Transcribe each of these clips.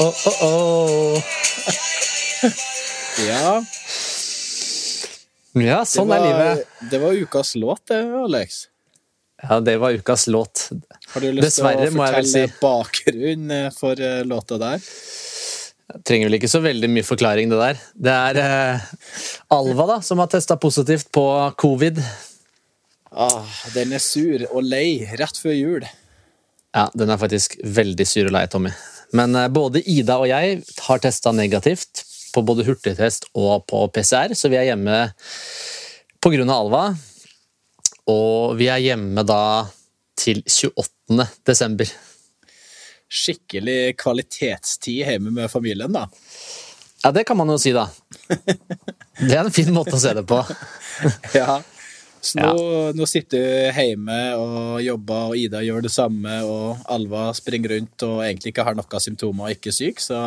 oh, oh, oh. Ja, Ja, sånn sånn er livet. det var ukas låt, det, Alex. Ja, det var ukas låt. Har du lyst Dessverre, til å jeg fortelle si. bakgrunnen for eh, låta der? Trenger vel ikke så veldig mye forklaring, det der. Det er eh, Alva da, som har testa positivt på covid. Ah, den er sur og lei rett før jul. Ja, den er faktisk veldig sur og lei, Tommy. Men eh, både Ida og jeg har testa negativt på både hurtigtest og på PCR, så vi er hjemme av Alva. Og vi er hjemme da til 28. desember. Skikkelig kvalitetstid hjemme med familien, da. Ja, det kan man jo si, da. Det er en fin måte å se det på. Ja. Så nå, nå sitter du hjemme og jobber, og Ida gjør det samme, og Alva springer rundt og egentlig ikke har noen symptomer og ikke er syk, så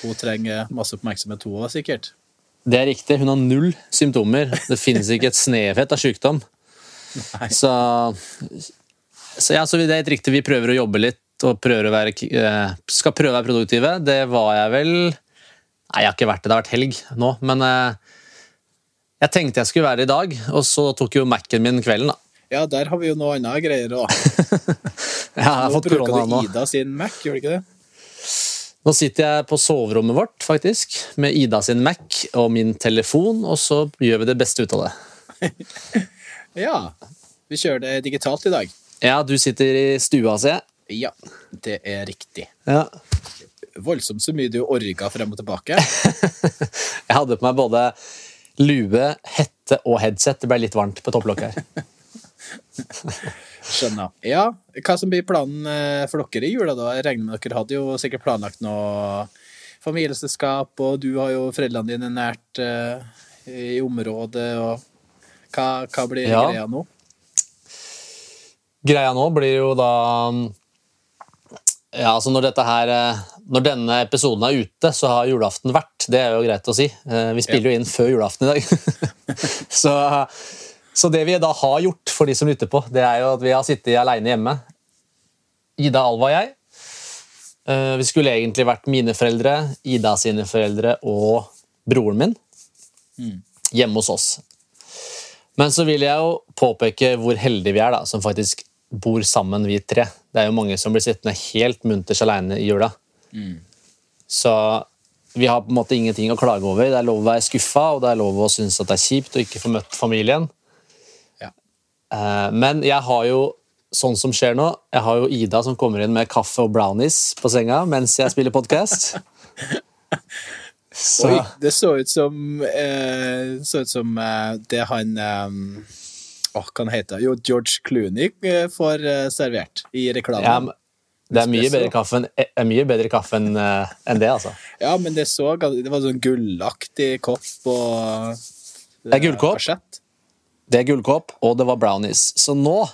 hun trenger masse oppmerksomhet, hun òg, sikkert. Det er riktig. Hun har null symptomer. Det finnes ikke et snefett av sykdom. Så, så ja, så det er helt riktig. Vi prøver å jobbe litt og prøver å være, eh, skal prøve å være produktive. Det var jeg vel Nei, jeg har ikke vært det. Det har vært helg nå. Men eh, jeg tenkte jeg skulle være i dag, og så tok jo Mac-en min kvelden, da. Ja, der har vi jo noe annet greier òg. Jeg har Nå fått korona bruker nå. du Ida sin Mac, gjør du ikke det? Nå sitter jeg på soverommet vårt, faktisk, med Ida sin Mac og min telefon, og så gjør vi det beste ut av det. Ja. Vi kjører det digitalt i dag. Ja, du sitter i stua, ser jeg. Ja, det er riktig. Ja. Voldsomt så mye du orga frem og tilbake. Jeg hadde på meg både lue, hette og headset. Det ble litt varmt på topplokket her. Skjønner. Ja, hva som blir planen eh, for dere i jula, da? Jeg regner med dere hadde jo sikkert planlagt noe familieselskap, og du har jo foreldrene dine nært uh, i området, og hva, hva blir Ja. greia nå? Greia nå blir jo da Ja, altså når dette her eh, Når denne episoden er ute, så har julaften vært. Det er jo greit å si. Eh, Vi spiller jo inn før julaften i dag. så, så det vi da har gjort, for de som lytter på, det er jo at vi har sittet aleine hjemme. Ida, Alva og jeg. Eh, Vi skulle egentlig vært mine foreldre, Ida sine foreldre og broren min hjemme hos oss. Men så vil jeg jo påpeke hvor heldige vi er, da, som faktisk bor sammen, vi tre. Det er jo mange som blir sittende helt munters alene i jula. Så vi har på en måte ingenting å klage over. Det er lov å være skuffa, og det er lov å synes at det er kjipt å ikke få møtt familien. Ja. Eh, Men jeg har jo, sånn som skjer nå, jeg har jo Ida som kommer inn med kaffe og brownies på senga mens jeg spiller podkast. Så Oi, det så ut som eh, så ut som eh, det han eh, Åh, hva han heter Jo, George Clooney eh, får eh, servert i reklamen. ja, det er mye bedre kaffe enn mye bedre kaffe enn eh, enn det, altså. Ja, men det så Det var sånn gullaktig kopp og Det er gullkopp. Det er gullkopp, og det var brownies. Så nå,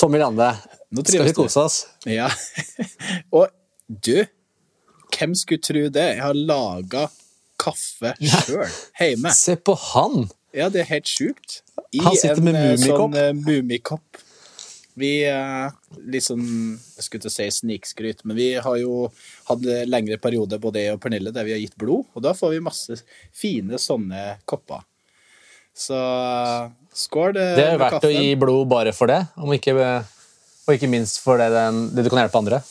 Tommy Lande, Nå skal vi kose oss. Ja. og du, hvem skulle tro det? Jeg har laga kaffe sjøl hjemme. Se på han! Ja, det er helt sjukt. I Han sitter med en, med mummikopp. Sånn uh, mummikopp. Vi eh, litt sånn Jeg skulle til å si snikskryt, men vi har jo hatt en lengre periode, både jeg og Pernille, der vi har gitt blod, og da får vi masse fine sånne kopper. Så eh, skål kaffen. Det er jo kaffen. verdt å gi blod bare for det, om ikke, og ikke minst for det, den, det du kan hjelpe andre.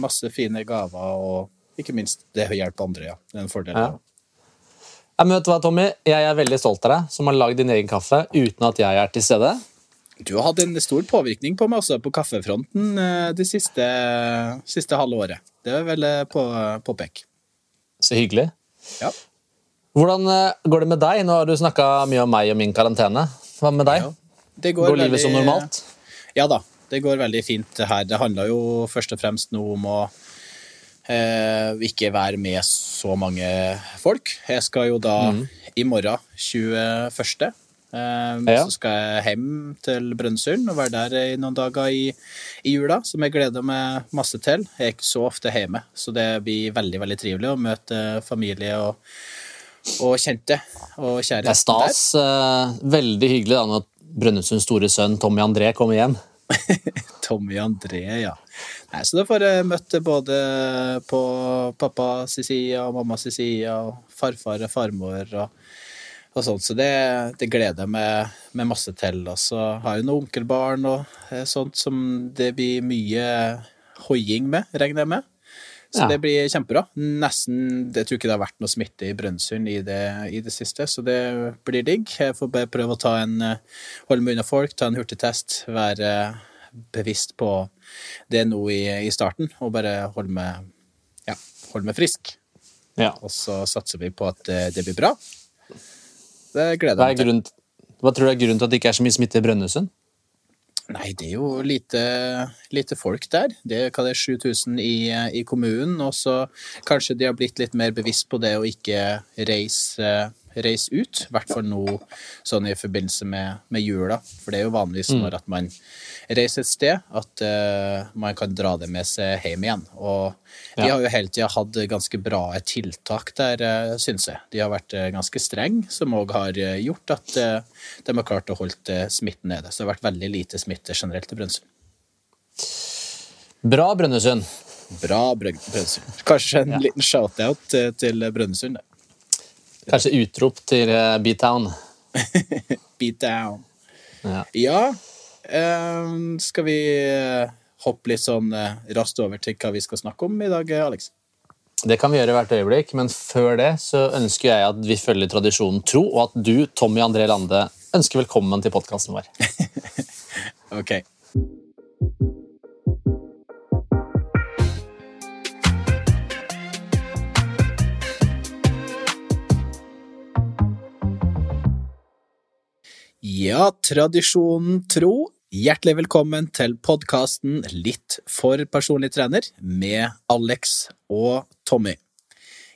Masse fine gaver, og ikke minst det å hjelpe andre, ja. Det er en fordel. Ja. Ja, men vet du hva, Tommy? Jeg er veldig stolt av deg, som har lagd din egen kaffe uten at jeg er til stede. Du har hatt en stor påvirkning på meg også på kaffefronten eh, det siste, siste halve året. Det er vel eh, på, påpek. Så hyggelig. Ja. Hvordan eh, går det med deg? Nå har du snakka mye om meg og min karantene. Hva med deg? Ja. Det Går livet som normalt? Ja da, det går veldig fint her. Det handler jo først og fremst nå om å eh, ikke være med så mange folk. Jeg skal jo da i morgen, 21. Eh, Ja. Så skal jeg hjem til Brønnøysund og være der i noen dager i, i jula, som jeg gleder meg masse til. Jeg er ikke så ofte hjemme, så det blir veldig veldig trivelig å møte familie og, og kjente og kjære. Det er stas. eh, veldig hyggelig da, når Brønnøysunds store sønn Tommy André kommer hjem. Tommy André, ja. Nei, så da får jeg møtt både på pappas side og mammas side, og farfar og farmor og, og sånt. Så det, det gleder jeg meg med masse til. Og så har jeg noen onkelbarn og eh, sånt som det blir mye hoiing med, regner jeg med. Så Ja. det blir kjempebra. Nesten Jeg tror ikke det har vært noe smitte i Brønnøysund i, det- i det siste, så det blir digg. Jeg får bare prøve å ta en eh, holde meg unna folk, ta en hurtigtest, være bevisst på det nå i, i starten, og bare holde meg, ja, holde meg frisk. Ja. Og så satser vi på at det, det blir bra. Det gleder jeg meg til. grunnen, hva tror du er grunnen til at det ikke er så mye smitte i Brønnøysund? Nei, det er jo lite, lite folk der. Det hva det er 7000 i, i kommunen, og så kanskje de har blitt litt mer bevisst på det å ikke reise, reise ut. I hvert fall nå sånn i forbindelse med, med jula. For det er jo vanligvis når at man reiser et sted, at uh, man kan dra det med seg hjem igjen. Og de Ja. har jo hele tida hatt ganske bra tiltak der, uh, syns jeg. De har vært eh, ganske strenge, som òg har eh, gjort at uh, de har klart å holde eh, smitten nede. Så det har vært veldig lite smitte generelt i Brønnøysund. Bra, Brønnøysund. Bra Brø- Brønnøysund. Kanskje en liten shout-out eh, til Brønnøysund. da. Kanskje utrop til eh, B-Town. B-Town. Ja. Ja, Um, skal vi eh, hoppe litt sånn raskt over til hva vi skal snakke om i dag, Alex? Det kan vi gjøre hvert øyeblikk, men før det så ønsker jeg at vi følger tradisjonen tro, og at du, Tommy André Lande, ønsker velkommen til podkasten vår. Ok. Ja, tradisjonen tro. Hjertelig velkommen til podkasten Litt for personlig trener med Alex og Tommy.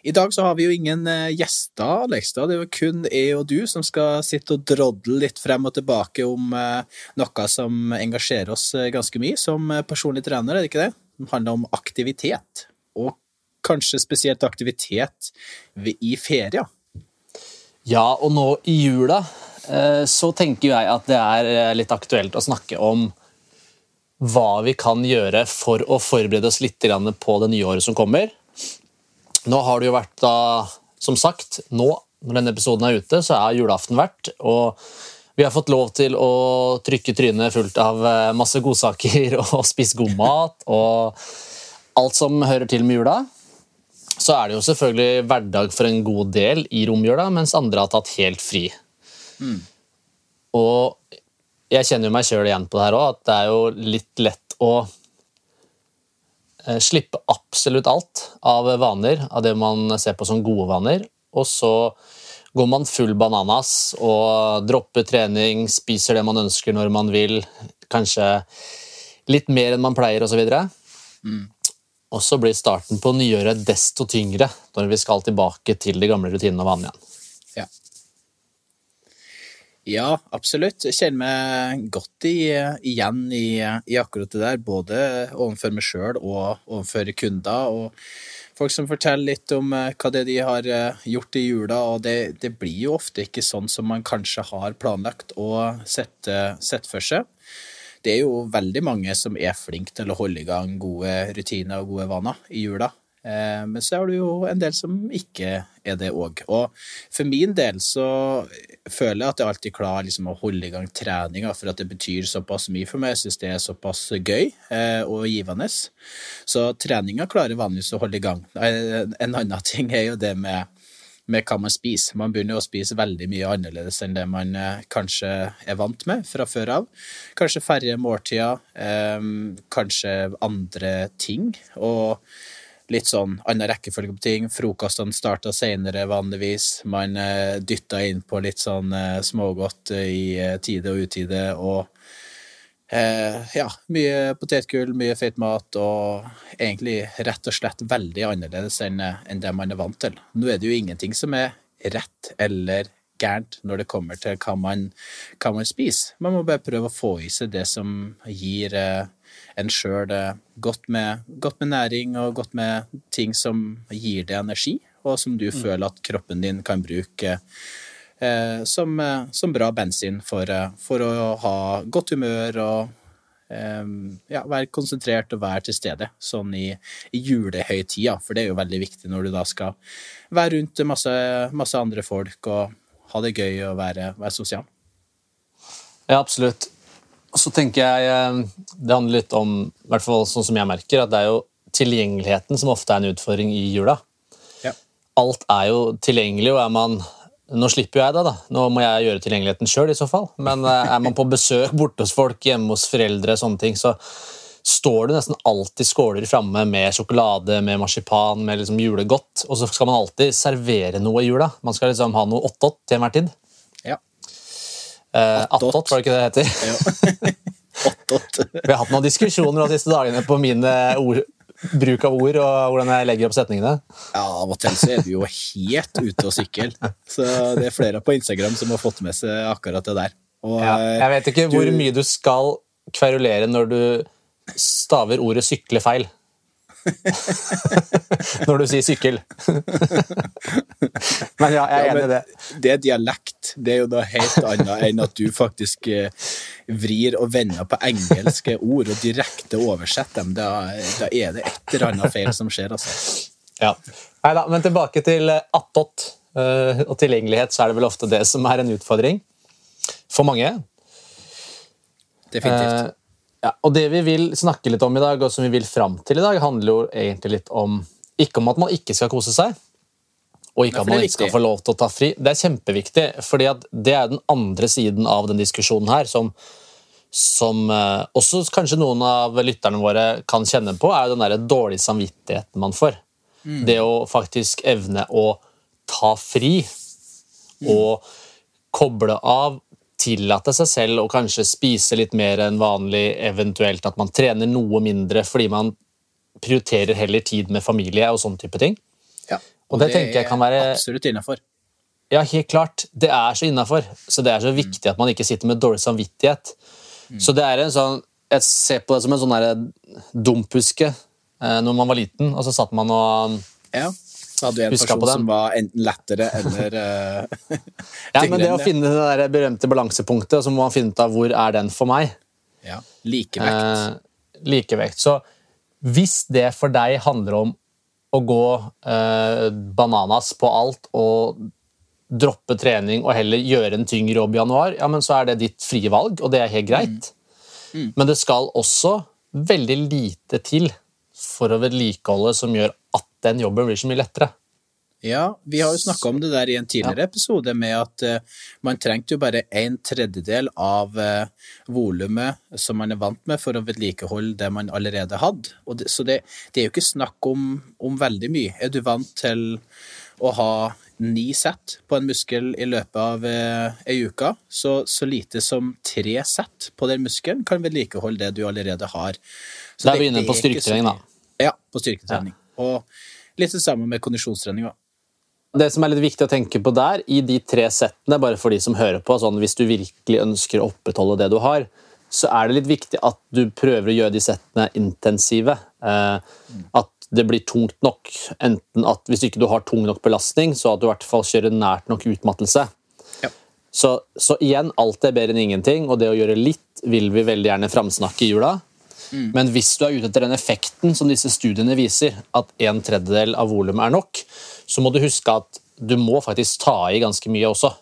I dag så har vi jo ingen eh, gjester, Alex. Da. Det er jo kun jeg og du som skal sitte og drodle litt frem og tilbake om eh, noe som engasjerer oss eh, ganske mye som personlig trener, er det ikke det? Det handler om aktivitet. Og kanskje spesielt aktivitet i ferier. Ja, og nå i jula så tenker jeg at det er eh, litt aktuelt å snakke om hva vi kan gjøre for å forberede oss litt på det nye året som kommer. Nå har det jo vært da, som sagt, nå når denne episoden er ute, så er julaften vært, og vi har fått lov til å trykke trynet fullt av eh, masse godsaker og spise god mat og alt som hører til med jula. Så er det jo selvfølgelig hverdag for en god del i romjula, mens andre har tatt helt fri. Og jeg kjenner jo meg sjøl igjen på det her òg, at det er jo litt lett å eh, slippe absolutt alt av vaner, av det man ser på som gode vaner, og så går man full bananas og dropper trening, spiser det man ønsker når man vil, kanskje litt mer enn man pleier, osv. Og så blir starten på nyåret desto tyngre når vi skal tilbake til de gamle rutinene og vanene igjen. Ja. Absolutt. Jeg kjenner meg godt i, igjen i, i akkurat det der, både overfor meg sjøl og overfor kunder. og Folk som forteller litt om eh, hva det de har eh, gjort i jula, og det, det blir jo ofte ikke sånn som man kanskje har planlagt og sett, eh, sett for seg. Det er jo veldig mange som er flinke til å holde i gang gode rutiner og gode vaner i jula. Eh, Men så er det jo en del som ikke er det òg. Og for min del så føler jeg at jeg alltid klarer liksom å holde i gang treninga, for at det betyr såpass mye for meg. Jeg syns det er såpass gøy eh, og givende. Så treninga klarer vanligvis å holde i gang. En annen ting er jo det med med hva man spiser. Man begynner å spise veldig mye annerledes enn det man eh, kanskje er vant med fra før av. Kanskje færre måltider, kanskje andre ting. Og litt sånn annen rekkefølge på ting. Frokostene starta senere vanligvis. Man eh, dytta inn på litt sånn eh, smågodt i eh, tide og utide. og Eh, ja, mye potetgull, mye feit mat, og egentlig rett og slett veldig annerledes enn enn det man er vant til. Nå er det jo ingenting som er rett eller gærent når det kommer til hva man, hva man spiser. Man må bare prøve å få i seg det som gir eh, en sjøl eh, godt, med- godt med næring og godt med ting som gir deg energi, og som du føler at kroppen din kan bruke eh, som, eh, som bra bensin for, eh, for å ha godt humør og eh, ja, være konsentrert og være til stede sånn i, i julehøytida, for det er jo veldig viktig når du da skal være rundt masse, masse andre folk og ha det gøy og være, være sosial. Ja, absolutt. Så tenker jeg eh, Det handler litt om, i hvert fall sånn som jeg merker, at det er jo tilgjengeligheten som ofte er en utfordring i jula. Ja. Alt er jo tilgjengelig, og er man Nå slipper jo jeg det, da. Nå må jeg gjøre tilgjengeligheten sjøl, i så fall. Men eh, er man på besøk borte hos folk, hjemme hos foreldre, sånne ting, så står det nesten alltid skåler framme med sjokolade, med marsipan, med liksom julegodt. Og så skal man alltid servere noe i jula. Man skal liksom ha noe åttot til enhver tid. Ja. Eh, Attot, var det ikke det det heter? ja. Vi har hatt noen diskusjoner de siste dagene på min eh, ord, bruk av ord og hvordan jeg legger opp setningene. Ja, av og til så er du jo helt ute å sykle. Så det er flere på Instagram som har fått med seg akkurat det der. Og, Ja, jeg vet ikke du- hvor mye du skal kverulere når du staver ordet 'sykle' feil. når du sier 'sykkel'. Men ja, jeg er Ja, enig i det. Det er dialekt. Det er jo noe helt annet enn at du faktisk eh, vrir og vender på engelske ord og direkte oversetter dem. Da, da er det et eller annet feil som skjer, altså. Ja. Neida, men tilbake til eh, attåt eh, og tilgjengelighet, så er det vel ofte det som er en utfordring for mange. Definitivt. Ja, og det vi vil snakke litt om i dag, og som vi vil fram til i dag, handler jo egentlig litt om ikke om at man ikke skal kose seg, og ikke at man ikke skal få lov til å ta fri. Det er kjempeviktig, fordi det er den andre siden av den diskusjonen her, som, som eh, også kanskje noen av lytterne våre kan kjenne på, er den der dårlige samvittigheten man får. Mm. Det å faktisk evne å ta fri Mm. og koble av, tillate seg selv å kanskje spise litt mer enn vanlig, eventuelt at man trener noe mindre fordi man prioriterer heller tid med familie og sånn type ting. Ja. Og det tenker jeg kan være- absolutt innafor. Ja, helt klart. Det er så innafor. Så det er så viktig at man ikke sitter med dårlig samvittighet. Så det er en sånn Jeg ser på det som en sånn derre dumphuske eh, når man var liten, og så satt man og Ja. Så hadde du en person som var enten lettere eller uh, Ja, men det å finne det der berømte balansepunktet, og så må man finne ut av hvor er den for meg. Ja. Likevekt. Eh, likevekt. Så hvis det for deg handler om å gå eh, bananas på alt og droppe trening og heller gjøre en tyngre jobb i januar, ja, men så er det ditt frie valg, og det er helt greit. Men det skal også veldig lite til for å vedlikeholde som gjør den jobben blir så mye lettere. Ja, vi har jo snakka om det der i en tidligere episode, med at uh, man trengte jo bare en tredjedel av uh, volumet som man er vant med for å vedlikeholde det man allerede hadde. Det, så det, det er jo ikke snakk om, om veldig mye. Er du vant til å ha ni sett på en muskel i løpet av uh, ei uke, så, så lite som tre sett på den muskelen kan vedlikeholde det du allerede har. Så Da er vi inne på styrketrening, da. Ja, på styrketrening. Og litt det samme med kondisjonstrening. Også. Det som er litt viktig å tenke på der, i de tre settene, bare for de som hører på, sånn, hvis du virkelig ønsker å opprettholde det du har, så er det litt viktig at du prøver å gjøre de settene intensive. Eh, at det blir tungt nok. Enten at hvis ikke du har tung nok belastning, så at du i hvert fall kjører nært nok utmattelse. Ja. Så, så igjen, alt er bedre enn ingenting, og det å gjøre litt vil vi veldig gjerne framsnakke i jula. Men hvis du er ute etter den effekten som disse studiene viser, at en tredjedel av volumet er nok, så må du huske at du må faktisk ta i ganske mye også.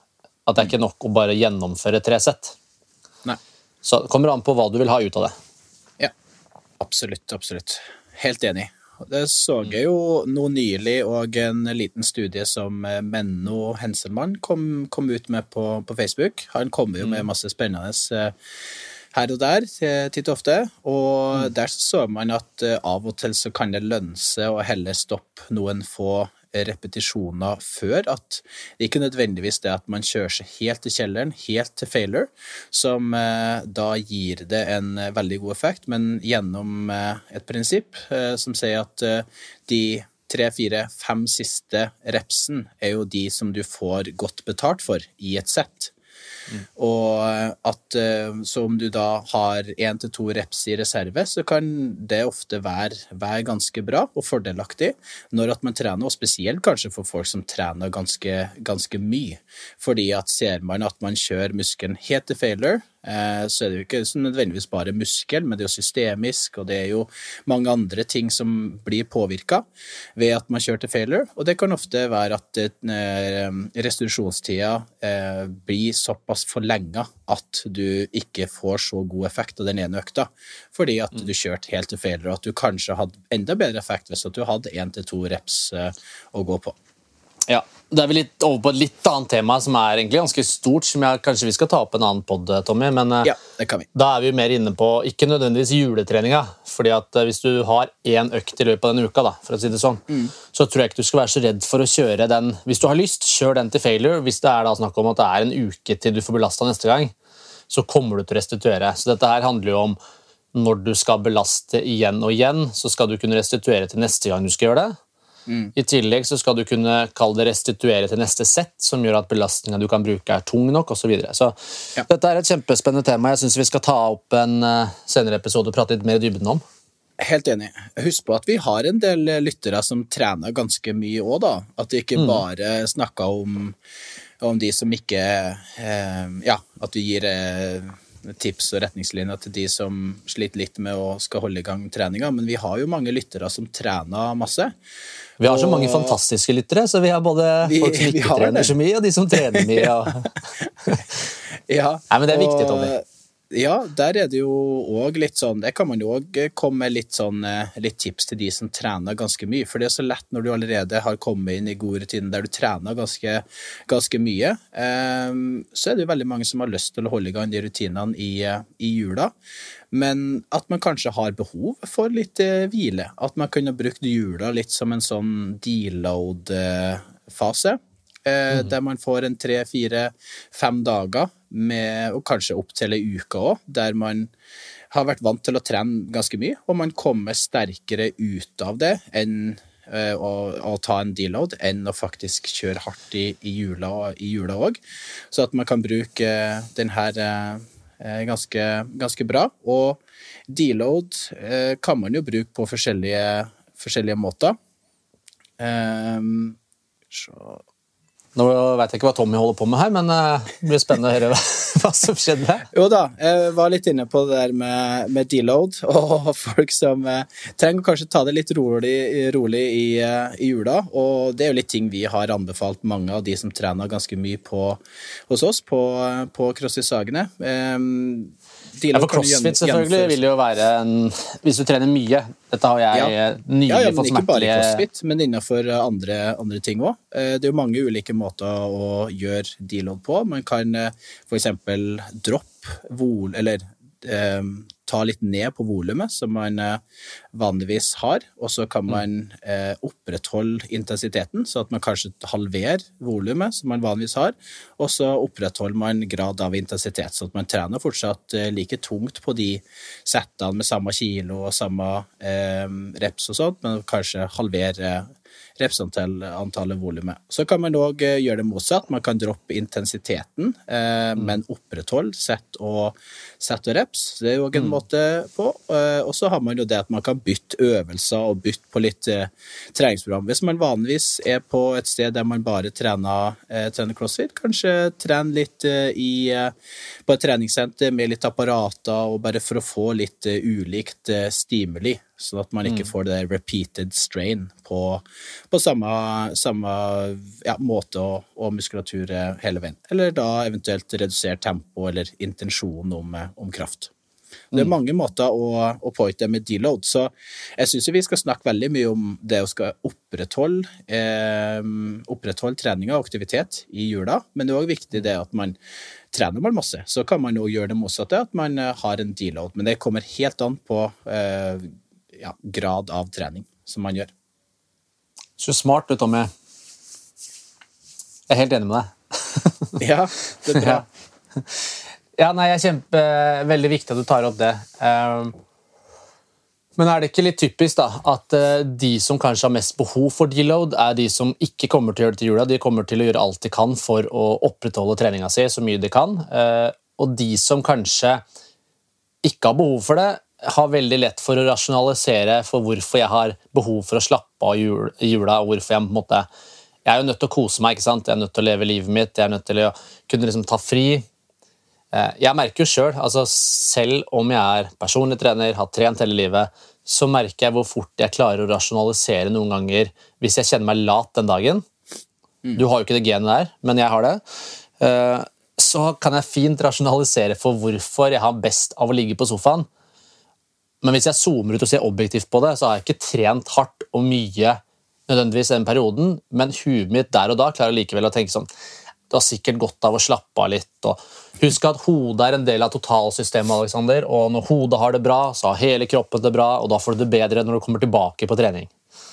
At det er ikke nok å bare gjennomføre tre sett. Nei. Så det kommer an på hva du vil ha ut av det. Ja, absolutt, absolutt. Helt enig. Det så jeg jo nå nylig, og en liten studie som eh, Menno Henselmann kom, kom ut med på, på Facebook. Han kommer jo med masse spennende eh, her og der titt og ofte, og der så man at eh, av og til så kan det lønne seg å heller stoppe noen få repetisjoner før. At det ikke nødvendigvis det at man kjører seg helt til kjelleren, helt til failure, som eh, da gir det en eh, veldig god effekt, men gjennom eh, et prinsipp eh, som sier at de tre, fire, fem siste repsen er jo de som du får godt betalt for i et sett. Og at eh, så om du da har én til to reps i reserve, så kan det ofte være, være ganske bra og fordelaktig når at man trener, og spesielt kanskje for folk som trener ganske, ganske mye. Fordi at ser man at man kjører muskelen helt til failure, eh, så er det jo ikke nødvendigvis bare muskel, men det er jo systemisk, og det er jo mange andre ting som blir påvirka ved at man kjører til failure. Og det kan ofte være at eh, restitusjonstida eh, blir såpass forlenga at du ikke får så god effekt av den ene økta, fordi at du kjørte helt til failure, og at du kanskje hadde enda bedre effekt hvis at du hadde én til to reps eh, å gå på. Ja, Da er vi litt over på et litt annet tema som er egentlig ganske stort, som jeg, kanskje vi skal ta opp en annen pod, Tommy. Men eh, Ja, det kan vi. da er vi mer inne på ikke nødvendigvis juletreninga. fordi at eh, hvis du har én økt i løpet av denne uka, da, for å si det sånn, så tror jeg ikke du skal være så redd for å kjøre den. Hvis du har lyst, kjør den til failure. Hvis det er da snakk om at det er en uke til du får belasta neste gang, så kommer du til å restituere. Så dette her handler jo om når du skal belaste igjen og igjen, så skal du kunne restituere til neste gang du skal gjøre det. I tillegg så skal du kunne kalle det restituere til neste sett, som gjør at belastninga du kan bruke, er tung nok, osv. Så, videre. så Ja. dette er et kjempespennende tema. Jeg syns vi skal ta opp en eh, senere episode og prate litt mer i dybden om. Helt enig. Husk på at vi har en del lyttere som trener ganske mye òg, da. At vi ikke bare snakker om, om de som ikke eh, Ja, at vi gir eh, tips og retningslinjer til de som sliter litt med å skal holde i gang treninga, men vi har jo mange lyttere som trener masse. Vi har så mange fantastiske lyttere, så vi har både Vi- folk som ikke trener så mye, og de som trener mye. Og... Ja, Nei, men det er viktig, Tommy. Ja, der er det jo òg litt sånn Det kan man jo òg komme med litt sånn eh, litt tips til de som trener ganske mye. For det er så lett når du allerede har kommet inn i gode rutiner der du trener ganske, ganske mye. eh, Så er det jo veldig mange som har lyst til å holde i gang de rutinene i, eh, i jula. Men at man kanskje har behov for litt eh, hvile. At man kunne brukt jula litt som en sånn deload-fase. Mm. Der man får en tre, fire, fem dager, med, og kanskje opp til ei uke òg, der man har vært vant til å trene ganske mye, og man kommer sterkere ut av det enn eh, å, å ta en deload, enn å faktisk kjøre hardt i, i jula òg. Så at man kan bruke den her eh, eh, ganske, ganske bra. Og deload kan man jo bruke på forskjellige, forskjellige måter. Um, så Nå vet jeg ikke hva Tommy holder på med her, men eh, det blir spennende å høre hva, som skjedde. Jo da, jeg var litt inne på det der med, med deload, og folk som eh, trenger kanskje ta det litt rolig, rolig i, eh, i jula. Og det er jo litt ting vi har anbefalt mange av de som trener ganske mye på, hos oss på, på CrossFit Sagene. Um, Ja, for CrossFit selvfølgelig vil jo være en Hvis du trener mye Dette har jeg Ja. fått nylig ja, ja, men smertelige ikke bare crossfit, men innenfor andre, andre ting òg. Det er jo mange ulike måter å gjøre deload på. Man kan f.eks. for eksempel droppe vol... Eller eh, ta litt ned på volumet som man eh, vanligvis har, og så kan man eh, opprettholde intensiteten, så at man kanskje halverer volumet som man vanligvis har, og så opprettholder man grad av intensitet, så at man trener fortsatt eh, like tungt på de settene med samme kilo og samme eh, reps og sånt, men kanskje halvere repsantallet volumet. Så kan man òg gjøre det motsatt. Man kan droppe intensiteten, eh, men opprettholde sett og, sette og reps. Det er òg en måte på. Eh, og så har man jo det at man kan bytte øvelser og bytte på litt eh, treningsprogram. Hvis man vanligvis er på et sted der man bare trener, eh, trener crossfit, kanskje trene litt eh, i, eh, på et treningssenter med litt apparater, og bare for å få litt eh, ulikt eh, stimuli. Sånn at man ikke får det repeated strain på, på samme, samme ja, måte og, og muskulatur hele veien. Eller da eventuelt redusere tempo eller intensjon om, eh, om kraft. Det er mange måter å, å pointe med deload, så jeg syns vi skal snakke veldig mye om det å skal opprettholde, eh, opprettholde trening og aktivitet i jula, men det er òg viktig det at man trener man masse, så kan man òg gjøre det motsatte, at man eh, har en deload. Men det kommer helt an på eh, ja, grad av trening som man gjør. Så smart du, Tommy. Jeg er helt enig med deg. Ja, det er bra. Ja, nei, jeg er kjempe, Veldig viktig at du tar opp det. Um, Men er det ikke litt typisk da, at eh, de som kanskje har mest behov for deload, er de som ikke kommer til å gjøre det til jula? De kommer til å gjøre alt de kan for å opprettholde treninga si så mye de kan. Eh, Og de som kanskje ikke har behov for det, har veldig lett for å rasjonalisere for hvorfor jeg har behov for å slappe av i jula, og hvorfor jeg på en måte Jeg er jo nødt til å kose meg, ikke sant? jeg er nødt til å leve livet mitt, jeg er nødt til å kunne liksom ta fri. Eh, jeg merker jo sjøl, altså selv om jeg er personlig trener, har trent hele livet, så merker jeg hvor fort jeg klarer å rasjonalisere noen ganger hvis jeg kjenner meg lat den dagen. Du har jo ikke det genet der, men jeg har det. Eh, Så kan jeg fint rasjonalisere for hvorfor jeg har best av å ligge på sofaen. Men hvis jeg zoomer ut og ser objektivt på det, så har jeg ikke trent hardt og mye nødvendigvis den perioden, men huet mitt der og da klarer likevel å tenke sånn Du har sikkert godt av å slappe av litt. og Husk at hodet er en del av totalsystemet, Alexander, og når hodet har det bra, så har hele kroppen det bra, og da får du det bedre når du kommer tilbake på trening.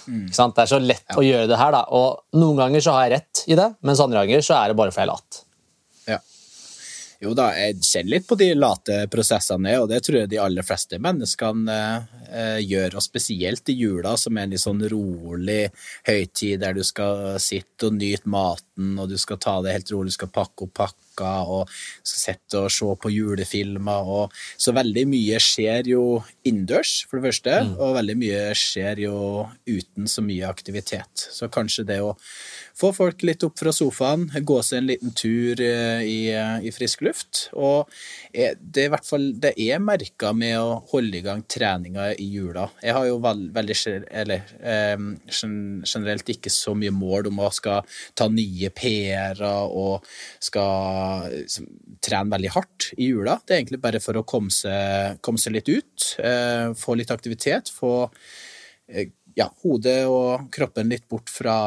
Mm. sant? Det er så lett å gjøre det her, da. Og noen ganger så har jeg rett i det, mens andre ganger så er det bare for jeg er lat. Jo da, jeg kjenner litt på de late prosessene, og det tror jeg de aller fleste menneskene eh, gjør. Og spesielt i jula, som er en litt sånn rolig høytid der du skal sitte og nyte maten, og du skal ta det helt rolig, du skal pakke opp pakka, og skal sitte og se på julefilmer. Og, så veldig mye skjer jo innendørs, for det første, og veldig mye skjer jo uten så mye aktivitet. Så kanskje det å få folk litt opp fra sofaen, gå seg en liten tur eh, i, i frisk luft. Og eh, det er i hvert fall det er merka med å holde i gang treninga i jula. Jeg har jo vel, veldig eller, eh, generelt ikke så mye mål om å skal ta nye PR-er og skal liksom, trene veldig hardt i jula. Det er egentlig bare for å komme seg, komme seg litt ut, eh, få litt aktivitet, få eh, ja, hodet og kroppen litt bort fra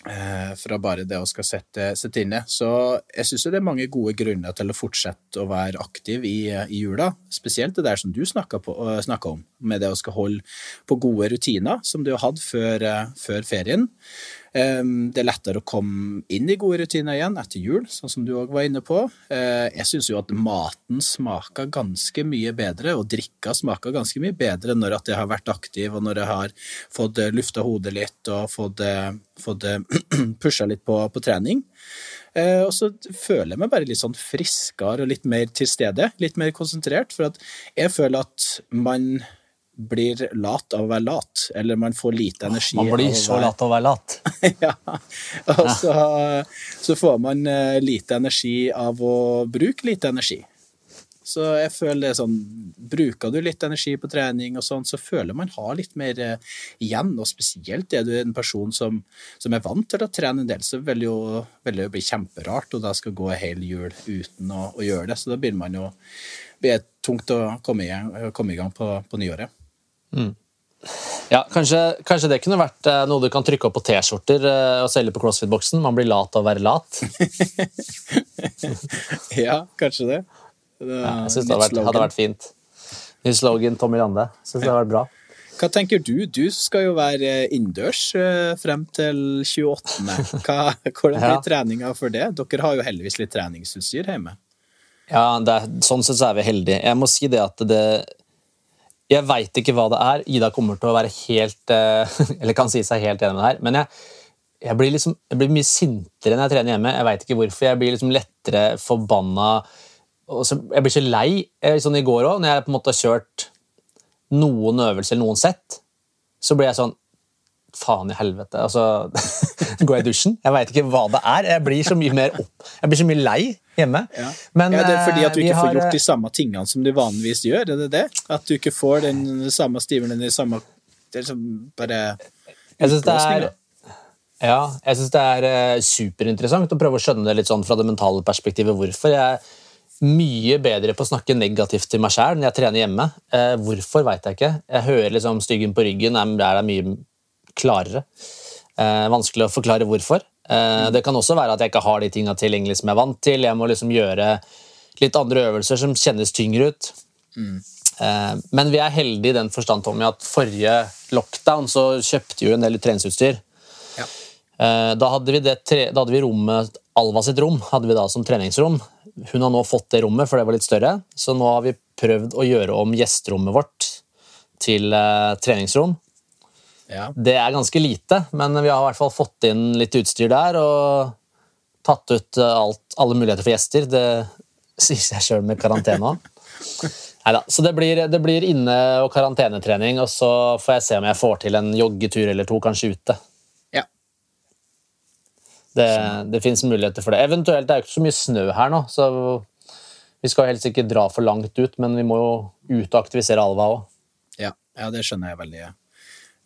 fra bare det å skal sette, sette inne. Så jeg syns det er mange gode grunner til å fortsette å være aktiv i, i jula. Spesielt det der som du snakka om, med det å skal holde på gode rutiner, som du har hatt før, eh, før ferien. Eh, Det er lettere å komme inn i gode rutiner igjen etter jul, sånn som du òg var inne på. Eh, Jeg syns jo at maten smaker ganske mye bedre, og drikka smaker ganske mye bedre når at jeg har vært aktiv, og når jeg har fått eh, lufta hodet litt og fått, eh, fått pusha litt på, på trening. Eh, Og så føler jeg meg bare litt sånn friskere og litt mer til stede, litt mer konsentrert, for at jeg føler at man blir lat av å være lat, eller man får lite energi Man blir så være- lat av å være lat. ja. Og så, så får man eh, lite energi av å bruke lite energi. Så jeg føler det sånn Bruker du litt energi på trening og sånn, så føler man har litt mer eh, igjen. Og spesielt er du en person som, som er vant til å trene en del, så vil jo, vil det jo bli kjemperart og da skal gå en hel jul uten å, å gjøre det. Så da blir man jo blir det tungt å komme i gang, komme i gang på, på nyåret. Ja, kanskje, kanskje det kunne vært eh, noe du kan trykke opp på T-skjorter eh, og selge på CrossFit-boksen. Man blir lat av å være lat. Ja, kanskje det. Ja, jeg synes det hadde vært, hadde vært fint. Ny slogan Tommy Lande. Synes det hadde vært bra. Hva tenker du? Du skal jo være innendørs eh, frem til 28. Hva, hvordan blir Ja. treninga for det? Dere har jo heldigvis litt treningsutstyr hjemme. Ja, er, sånn sett så er vi heldige. Jeg må si det at det Jeg veit ikke hva det er. Ida kommer til å være helt eh, Eller kan si seg helt enig med det her. Men jeg, jeg, blir liksom, jeg blir mye sintere når jeg trener hjemme. Jeg veit ikke hvorfor. Jeg blir liksom lettere forbanna. Så, jeg blir så lei. Sånn I går òg, når jeg på en måte har kjørt noen øvelser eller noen sett, så blir jeg sånn Faen i helvete. Altså, går jeg i dusjen? Jeg veit ikke hva det er. Jeg blir så mye mer opp. Jeg blir så mye lei hjemme. Ja. Men, ja, det er fordi at du eh, ikke får har, gjort de samme tingene som du vanligvis gjør, er det det? At du ikke får den samme stivelen, den samme Det er liksom bare syns utblåsning, da. ja, jeg synes det er eh, superinteressant å prøve å skjønne det litt sånn fra det mentale perspektivet. Hvorfor jeg mye bedre på å snakke negativt til meg sjæl når jeg trener hjemme. Eh, hvorfor veit jeg ikke. Jeg hører liksom styggen på ryggen er, er mye klarere. Eh, vanskelig å forklare hvorfor. Eh, det kan også være at jeg ikke har de tinga tilgjengelig som jeg er vant til. Jeg må liksom gjøre litt andre øvelser som kjennes tyngre ut. Eh, Men vi er heldige i den forstand Tommy, at forrige lockdown så kjøpte jo en del treningsutstyr. Ja. Eh, Da hadde vi, det tre, da hadde vi rommet, Alva sitt rom hadde vi da som treningsrom. Hun har nå fått det rommet, for det var litt større. Så nå har vi prøvd å gjøre om gjesterommet vårt til eh, treningsrom. Ja. Det er ganske lite, men vi har i hvert fall fått inn litt utstyr der og tatt ut eh, alt, alle muligheter for gjester. Det sier seg sjøl med karantene òg. Så det blir, det blir inne- og karantenetrening, og så får jeg se om jeg får til en joggetur eller to, kanskje ute. Det, det fins muligheter for det. Eventuelt, det er jo ikke så mye snø her nå, så Vi skal helst ikke dra for langt ut, men vi må jo ut og aktivisere alva òg. Ja, ja, det skjønner jeg veldig,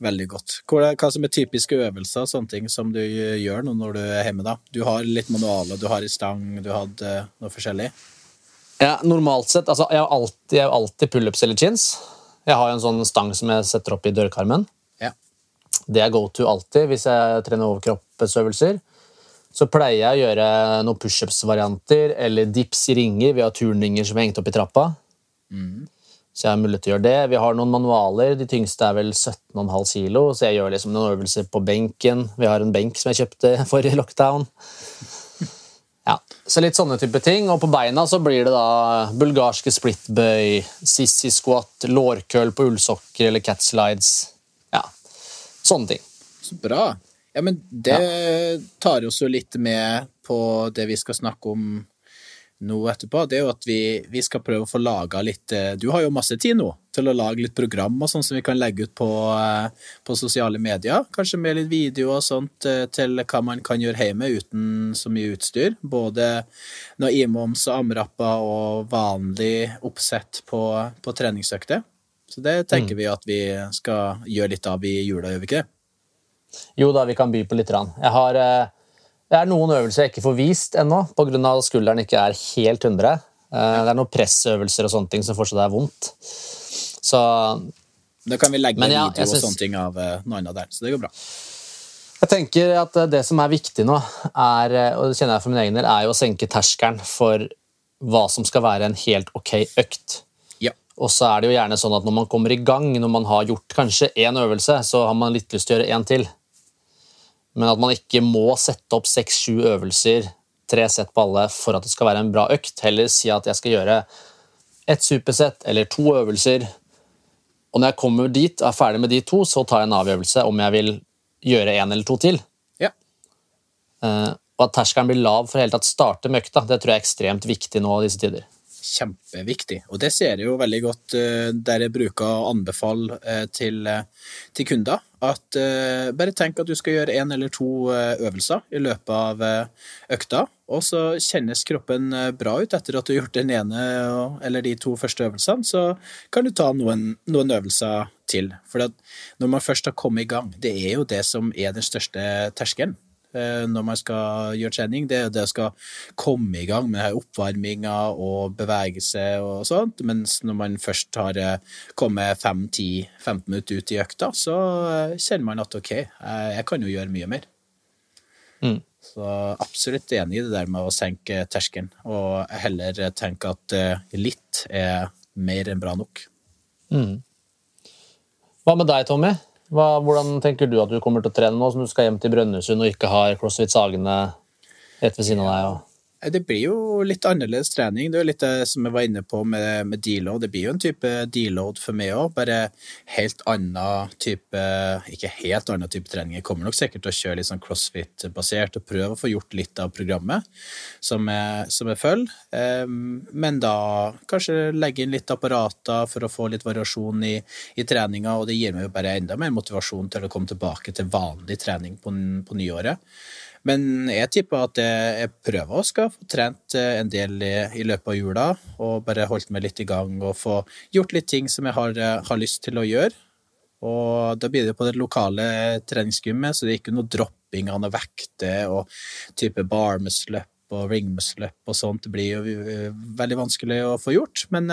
veldig godt. Hva, hva som er typiske øvelser sånne ting som du gjør nå når du er hjemme? da? Du har litt manualer, du har i stang, du hadde noe forskjellig? Ja, normalt sett, altså Jeg har alltid, jeg har alltid pullups eller chins. Jeg har jo en sånn stang som jeg setter opp i dørkarmen. Ja. Det er go to alltid hvis jeg trener overkroppsøvelser. Så pleier jeg å gjøre noen pushups-varianter eller dips i ringer. Vi har turnringer som er hengt opp i trappa. Så jeg har mulighet til å gjøre det. Vi har noen manualer. De tyngste er vel 17,5 kilo, så jeg gjør liksom noen øvelser på benken. Vi har en benk som jeg kjøpte forrige lockdown. Ja, så litt sånne type ting. Og på beina så blir det da bulgarske splitbøy, sissy squat, lårkøll på ullsokker eller cat slides. Ja, sånne ting. Så bra. Ja, men det tar oss jo litt med på det vi skal snakke om nå etterpå. Det er jo at vi, vi skal prøve å få laga litt eh, Du har jo masse tid nå til å lage litt program og sånn som vi kan legge ut på, eh, på sosiale medier. Kanskje med litt video og sånt eh, til hva man kan gjøre hjemme uten så mye utstyr. Både noe imoms og amrapper og vanlig oppsett på, på treningsøkter. Så det tenker vi at vi skal gjøre litt av i jula, gjør vi ikke det? Jo da, vi kan by på litt. Jeg har, eh, det er noen øvelser jeg ikke får vist ennå, pga. at skulderen ikke er helt 100. Eh, Det er noen pressøvelser og sånne ting som fortsatt er vondt. Så Da kan vi legge Men ja, video synes, og sånne ting av noen av der, så det går bra. jeg tenker at eh, det som er viktig nå, er, eh, og det kjenner jeg for min egen del, er jo å senke terskelen for hva som skal være en helt ok økt. Ja. Og så er det jo gjerne sånn at når man kommer i gang, når man har gjort kanskje én øvelse, så har man litt lyst til å gjøre én til. Men at man ikke må sette opp seks-sju øvelser, tre sett på alle, for at det skal være en bra økt. Heller si at jeg skal gjøre ett supersett eller to øvelser. Og når jeg kommer dit og er ferdig med de to, så tar jeg en avgjørelse om jeg vil gjøre en eller to til. Ja. Uh, og at terskelen blir lav for å starte med økta, det tror jeg er ekstremt viktig nå i disse tider. Kjempeviktig. Og det ser jeg jo veldig godt eh, der jeg bruker å anbefale eh, til, eh, til kunder. At bare tenk at du skal gjøre én eller to øvelser i løpet av økta, og så kjennes kroppen bra ut etter at du har gjort den ene eller de to første øvelsene, så kan du ta noen, noen øvelser til. For når man først har kommet i gang, det er jo det som er den største terskelen når man skal gjøre trening, det er det å skal komme i gang med oppvarminga og bevegelse og sånt, mens når man først har eh, kommet 5-10-15 minutter ut i økta, så eh, kjenner man at ok, eh, jeg kan jo gjøre mye mer. Mm. Så absolutt enig i det der med å senke terskelen, og heller tenke at eh, litt er mer enn bra nok. Hva med deg, Tommy? Hva, hvordan tenker du at du kommer til å trene nå som du skal hjem til Brønnøysund og ikke har CrossFit Sagene rett ved siden av deg? Og... Eh, Det blir jo litt annerledes trening. Det er litt det som jeg var inne på med, med deload. Det blir jo en type deload for meg òg, bare helt annen type Ikke helt annen type trening. Jeg kommer nok sikkert til å kjøre litt sånn crossfit-basert og prøve å få gjort litt av programmet som jeg, som jeg følger. Men da kanskje legge inn litt apparater for å få litt variasjon i, i treninga, og det gir meg jo bare enda mer motivasjon til å komme tilbake til vanlig trening på, på nyåret. Men jeg tipper at jeg, prøver å skal få trent eh, en del i, i løpet av jula, og bare holdt meg litt i gang og få gjort litt ting som jeg har, eh, har lyst til å gjøre. Og da blir det på det lokale treningsgymmet, så det er ikke noe dropping av noe vekter og type bar muscle-up og ring muscle-up og sånt. Blir jo eh, veldig vanskelig å få gjort, men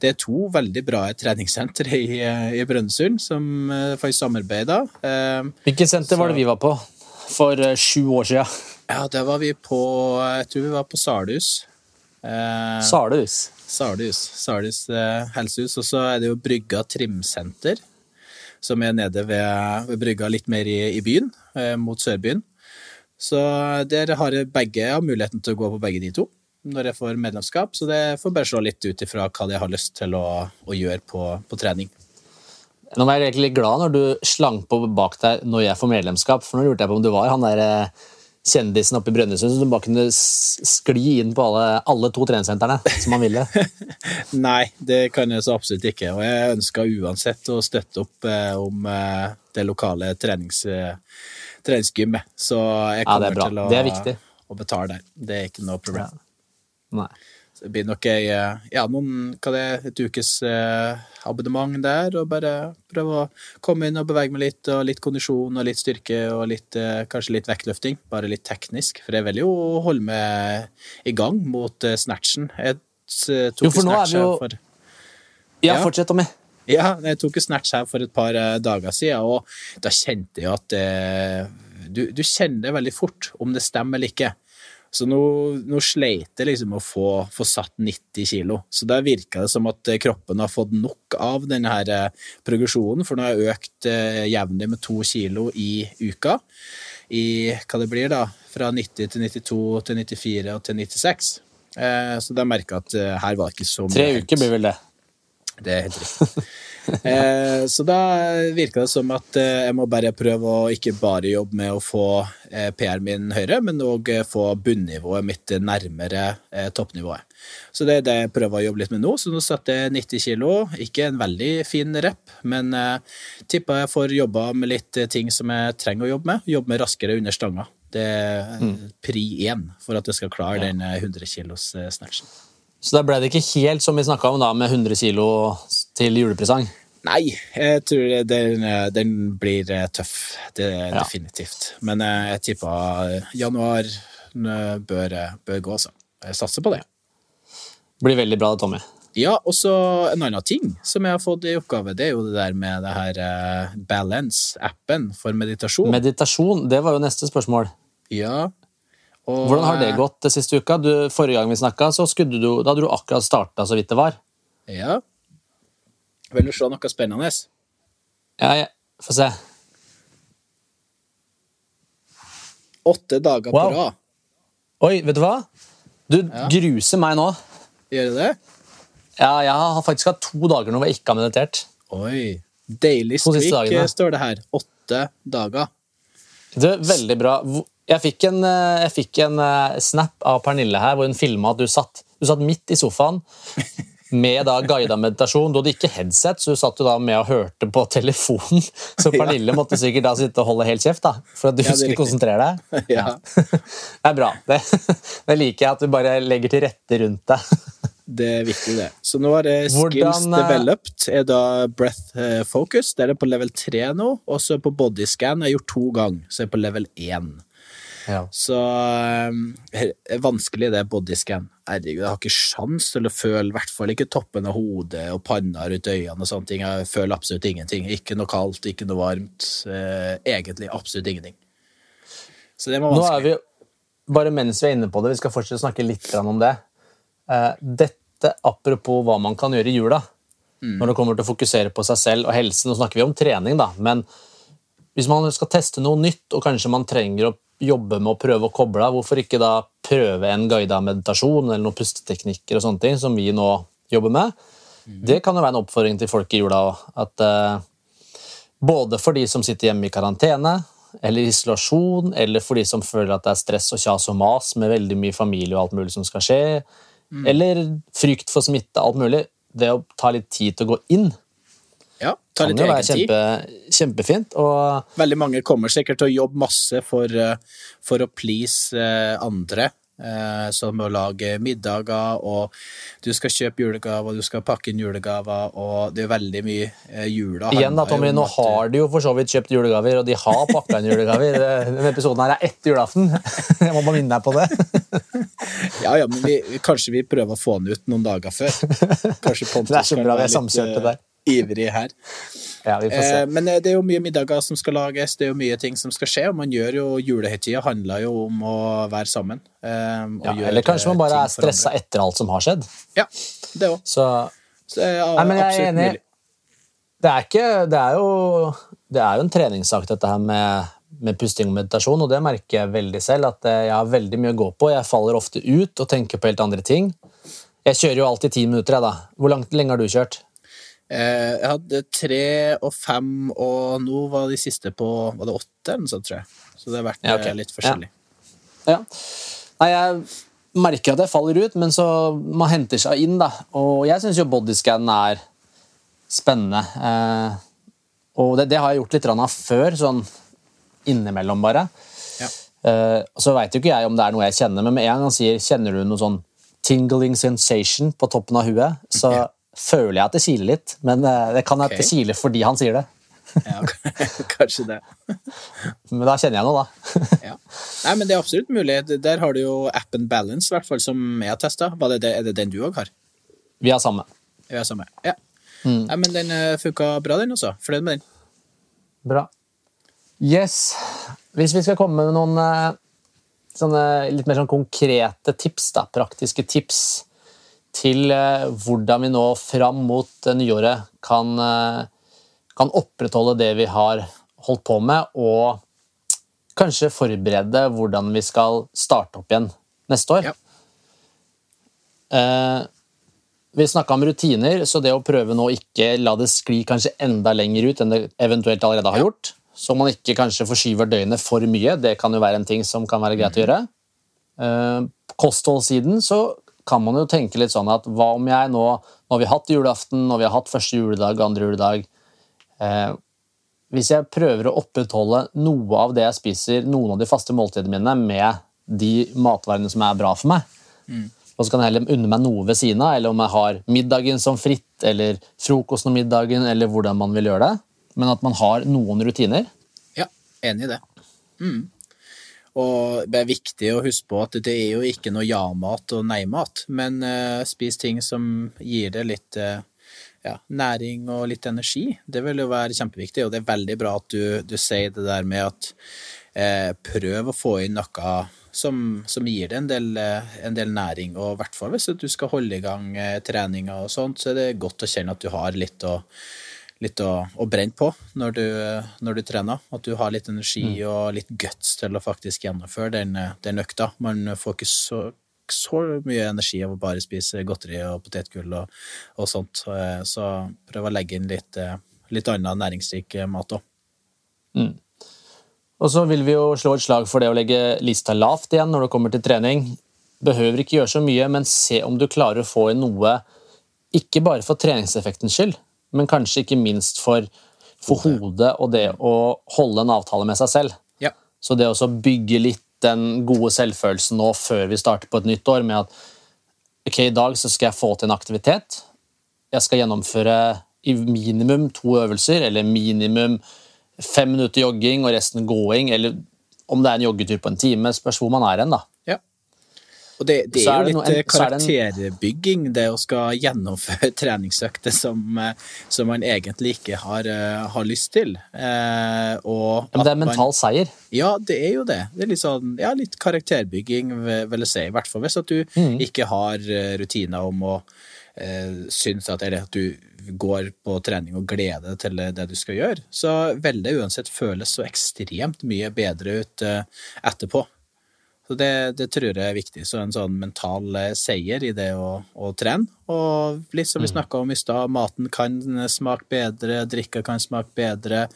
det er to veldig bra treningssentre i, i Brønnøysund som får. Eh, Hvilket senter var det vi var på for eh, sju år siden? Ja, det var vi på Jeg tror vi var på Salhus. Eh, Salhus. Salhus. Salhus eh, helsehus. Og så er det jo Brygga trimsenter, som er nede ved, ved Brygga litt mer i, i byen, eh, mot Sørbyen. Så der har jeg begge jeg har muligheten til å gå på begge de to når jeg får medlemskap. Så det får bare slå litt ut ifra hva jeg har lyst til å, å gjøre på, på trening. Nå var jeg egentlig litt glad når du slang på bak deg når jeg får medlemskap, for nå lurte jeg på om du var han der eh, kjendisen oppe i Brønnøysund som du bare kunne skli inn på alle, alle to treningssentrene som han ville. Nei, det kan jeg så absolutt ikke. Og jeg ønsker uansett å støtte opp eh, om eh, det lokale trenings, eh, treningsgymmet. Så jeg kommer ja, til å, å betale der. Det er ikke noe problem. Nei. Det blir nok ei, eh, ja, noen, hva det er, et ukes eh, abonnement der, og bare prøve å komme inn og bevege meg litt, og litt kondisjon og litt styrke og litt, eh, kanskje litt vektløfting. Bare litt teknisk, for jeg vil jo holde meg i gang mot snatchen. Jeg tok Jo, for nå er vi jo- for Ja, Ja. fortsett, Tommy. ja, jeg tok jo snatch her for et par dager siden, og da kjente jeg at eh, du, du kjenner det veldig fort om det stemmer eller ikke. Så nå, nå sleit jeg liksom å få, få satt 90 kilo. Så da virka det som at eh, kroppen har fått nok av denne her eh, progresjonen, for nå har jeg økt eh, jevnlig med to kilo i uka. I hva det blir, da, fra 90 til 92 til 94 og til 96. Eh, så da merka jeg at her var det ikke så mye Tre uker blir vel det. Det er helt riktig. eh, så da virka det som at eh, jeg må bare prøve å ikke bare jobbe med å få eh, PR-en min høyere, men òg få bunnivået mitt nærmere toppnivået. Så det er det jeg prøver å jobbe litt med nå. Så nå satte jeg 90 kilo. Ikke en veldig fin rep, men eh, tipper jeg får jobba med litt ting som jeg trenger å jobbe med. Jobbe med raskere under stanga. Det er eh, pri én for at jeg skal klare den eh, 100 kilos snatchen. Så da ble det ikke helt som vi snakka om, da, med 100 kilo til julepresang. Nei, jeg tror den, den blir eh, tøff. Det er Ja. definitivt. Men eh, jeg tipper eh, januar bør, bør gå, altså. Jeg satser på det. Blir veldig bra, Tommy. Ja, og så en annen ting som jeg har fått i oppgave, det er jo det der med det her Balance-appen for meditasjon. Meditasjon, det var jo neste spørsmål. ja. Og, Hvordan har det eh, gått det siste uka? Du, forrige gang vi snakka, så skudde du, da hadde du akkurat starta så vidt det var. Ja. Vil du se noe spennende? Ja, ja. Få se. Åtte dager Wow. på rad. Oi, vet du hva? Du Ja. gruser meg nå. Gjør du det? Ja, jeg har faktisk hatt to dager nå hvor jeg ikke har meditert. Oi. Deilig streak står det her. Åtte dager. Du, veldig bra. Jeg fikk en, eh, jeg fikk en eh, snap av Pernille her hvor hun filma at du satt, du satt midt i sofaen med da guida meditasjon. Du hadde ikke headset, så du satt jo da med og hørte på telefonen. Så Ja. Pernille måtte sikkert da sitte og holde helt kjeft da, for at du Ja, skulle konsentrere deg. Ja. Det er bra. Det, det liker jeg at du bare legger til rette rundt deg. Det er viktig, det. Så nå er det skills Hvordan, eh, developed. Er da breath focus. Det er det på level 3 nå. Og så på bodyscan. Jeg har gjort to ganger, så jeg er på level 1. Ja. Så eh, det er vanskelig, det bodyscan. Herregud, jeg har ikke sjans til å føle, i hvert fall ikke toppen av hodet og panna rundt øynene og sånne ting. Jeg føler absolutt ingenting. Ikke noe kaldt, ikke noe varmt. Eh, egentlig absolutt ingenting. Så det var Nå er vi, bare mens vi er inne på det, vi skal fortsette å snakke litt om det. Eh, Dette apropos hva man kan gjøre i jula, når det kommer til å fokusere på seg selv og helsen. Nå snakker vi om trening, da, men hvis man skal teste noe nytt, og kanskje man trenger å jobbe med å prøve å koble av, hvorfor ikke da prøve en guida meditasjon eller noen pusteteknikker og sånne ting, som vi nå jobber med? Det kan jo være en oppfordring til folk i jula òg. At eh, både for de som sitter hjemme i karantene, eller isolasjon, eller for de som føler at det er stress og kjas og mas med veldig mye familie og alt mulig som skal skje, eller frykt for smitte, alt mulig. Det å ta litt tid til å gå inn Ja, ta litt egen tid. kjempe, kjempefint. Og Veldig mange kommer sikkert til å jobbe masse for, eh, for å please eh, andre. eh, Som å lage middager, og du skal kjøpe julegaver, du skal pakke inn julegaver, og det er veldig mye jula. igjen, da, Tommy, nå har de jo for så vidt kjøpt julegaver, og de har pakka inn julegaver. Denne episoden her er etter julaften. Jeg må bare minne deg på det. Ja, ja, men vi, kanskje vi prøver å få den ut noen dager før. Kanskje Pontus Det er så bra vi er samkjørte der. Ivrig her. Ja, vi får se. Eh, men eh, det er jo mye middager som skal lages, det er jo mye ting som skal skje. og man gjør jo Julehøytida handler jo om å være sammen. eh, Ja, eller kanskje man bare er stressa etter alt som har skjedd. Ja, det òg. Så Nei, Nei, men jeg er enig. Det er, ikke, det, er jo, det er jo en treningssak, dette her med, med pusting og meditasjon, og det merker jeg veldig selv. At eh, jeg har veldig mye å gå på. Jeg faller ofte ut og tenker på helt andre ting. Jeg kjører jo alltid ti minutter, jeg, da. Hvor langt lenge har du kjørt? Eh, jeg hadde tre og fem, og nå var de siste på Var det åtte, eller noe sånt, tror jeg. Så det har vært Ja, ok. eh, litt forskjellig. Ja. Nei, jeg merker at jeg faller ut, men så man henter seg inn, da. Og jeg syns jo bodyscan er spennende. Eh, og det, det har jeg gjort litt av før, sånn innimellom, bare. Ja. Eh, så veit jo ikke jeg om det er noe jeg kjenner, men med en gang han sier 'kjenner du noe sånn tingling sensation på toppen av huet, så føler jeg at det kiler litt. Men eh, det kan at Ok. det kiler fordi han sier det. Ja, kanskje det. Men da kjenner jeg noe, da. Ja. Nei, men det er absolutt mulig. Der har du jo appen Balance, i hvert fall, som jeg har testa. Er det den du òg har? Vi har samme. Vi har samme. Ja. Nei, men den funka bra, den også. Fornøyd med den. Bra. Yes. Hvis vi skal komme med noen eh, sånne litt mer sånn konkrete tips, da, praktiske tips til eh, hvordan vi nå fram mot eh, nyåret kan, eh, kan opprettholde det vi har holdt på med, og kanskje forberede hvordan vi skal starte opp igjen neste år. Ja. Eh, vi snakka om rutiner, så det å prøve nå ikke la det skli kanskje enda lenger ut enn det eventuelt allerede har gjort, så man ikke kanskje forskyver døgnet for mye, det kan jo være en ting som kan være greit å gjøre. Eh, kostholdssiden så kan man jo tenke litt sånn at hva om jeg nå, nå har vi hatt julaften, vi har hatt første juledag, andre juledag eh, Hvis jeg prøver å opprettholde noe av det jeg spiser, noen av de faste måltidene mine, med de matvarene som er bra for meg, og så kan jeg heller unne meg noe ved siden av, eller om jeg har middagen som fritt, eller frokosten og middagen, eller hvordan man vil gjøre det. Men at man har noen rutiner. Ja, enig i det. Mm. Og det er viktig å huske på at det er jo ikke noe ja-mat og nei-mat, men uh, spis ting som gir det litt uh, ja, næring og litt energi. Det vil jo være kjempeviktig, og det er veldig bra at du, du sier det der med at eh, prøv å få inn noe som, som gir deg en del, en del næring, og i hvert fall hvis du skal holde i gang treninga og sånt, så er det godt å kjenne at du har litt å litt å, å brenne på når du, når du trener. At du har litt energi og litt guts til å faktisk gjennomføre den, den økta. Man får ikke så, så mye energi av å bare spise godteri og potetgull og, og sånt. Så, så prøv å legge inn litt, eh, litt annen næringsrik mat òg. Og så vil vi jo slå et slag for det å legge lista lavt igjen når det kommer til trening. Behøver ikke gjøre så mye, men se om du klarer å få inn noe, ikke bare for treningseffektens skyld, men kanskje ikke minst for, for hodet og det å holde en avtale med seg selv. Ja. Så det å bygge litt den gode selvfølelsen nå før vi starter på et nytt år, med at ok, i dag så skal jeg få til en aktivitet. Jeg skal gjennomføre i minimum to øvelser, eller minimum fem minutter jogging og resten gåing, eller om det er en joggetur på en time, spørs hvor man er hen, da. Og det, det er jo litt eh, er karakterbygging, det å skal gjennomføre treningsøkter som, eh, som man egentlig ikke har, eh, har lyst til. Eh, og Men det er mental seier. Ja, det er jo det. Det er litt sånn, ja, litt karakterbygging, vil jeg si. I hvert fall hvis at du Mm. ikke har rutiner om å eh, synes at, eller at du går på trening og gleder deg til det du skal gjøre. Så vil det uansett føles så ekstremt mye bedre ut etterpå. Så det, det tror jeg er viktig. Så en sånn mental eh, seier i det å, å trene. Og litt som vi snakka om i stad, maten kan smake bedre, drikka kan smake bedre.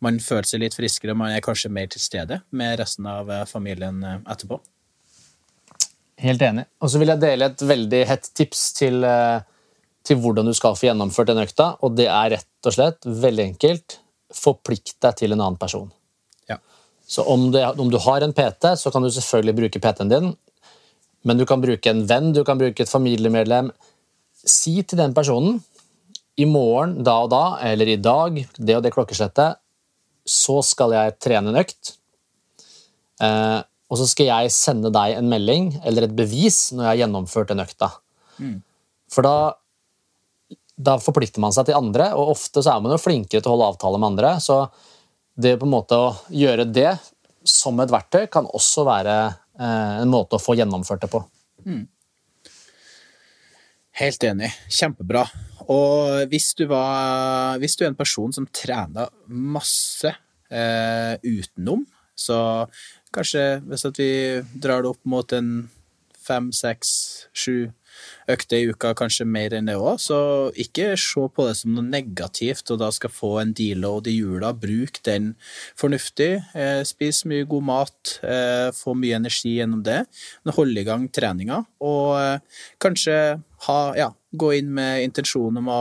Man føler seg litt friskere, man er kanskje mer til stede med resten av eh, familien eh, etterpå. Helt enig. Og så vil jeg dele et veldig hett tips til, til hvordan du skal få gjennomført den økta, og det er rett og slett veldig enkelt. Forplikt deg til en annen person. Så om, det, om du har en PT, så kan du selvfølgelig bruke PT-en din, men du kan bruke en venn, du kan bruke et familiemedlem. Si til den personen i morgen, da og da, eller i dag, det og det klokkeslettet, så skal jeg trene en økt. Eh, og så skal jeg sende deg en melding eller et bevis når jeg har gjennomført den økta. For da, da forplikter man seg til andre, og ofte så er man jo flinkere til å holde avtale med andre. Så det på en måte å gjøre det som et verktøy kan også være eh, en måte å få gjennomført det på. Helt enig. Kjempebra. Og hvis du, var, hvis du er en person som trener masse eh, utenom, så kanskje hvis vi drar det opp mot en fem, seks, sju økter i uka, kanskje mer enn det òg, så ikke se på det som noe negativt og da skal få en deload i jula. Bruk den fornuftig. Eh, spis mye god mat, eh, få mye energi gjennom det. Men hold i gang treninga, og eh, kanskje ha, ja, gå inn med intensjon om å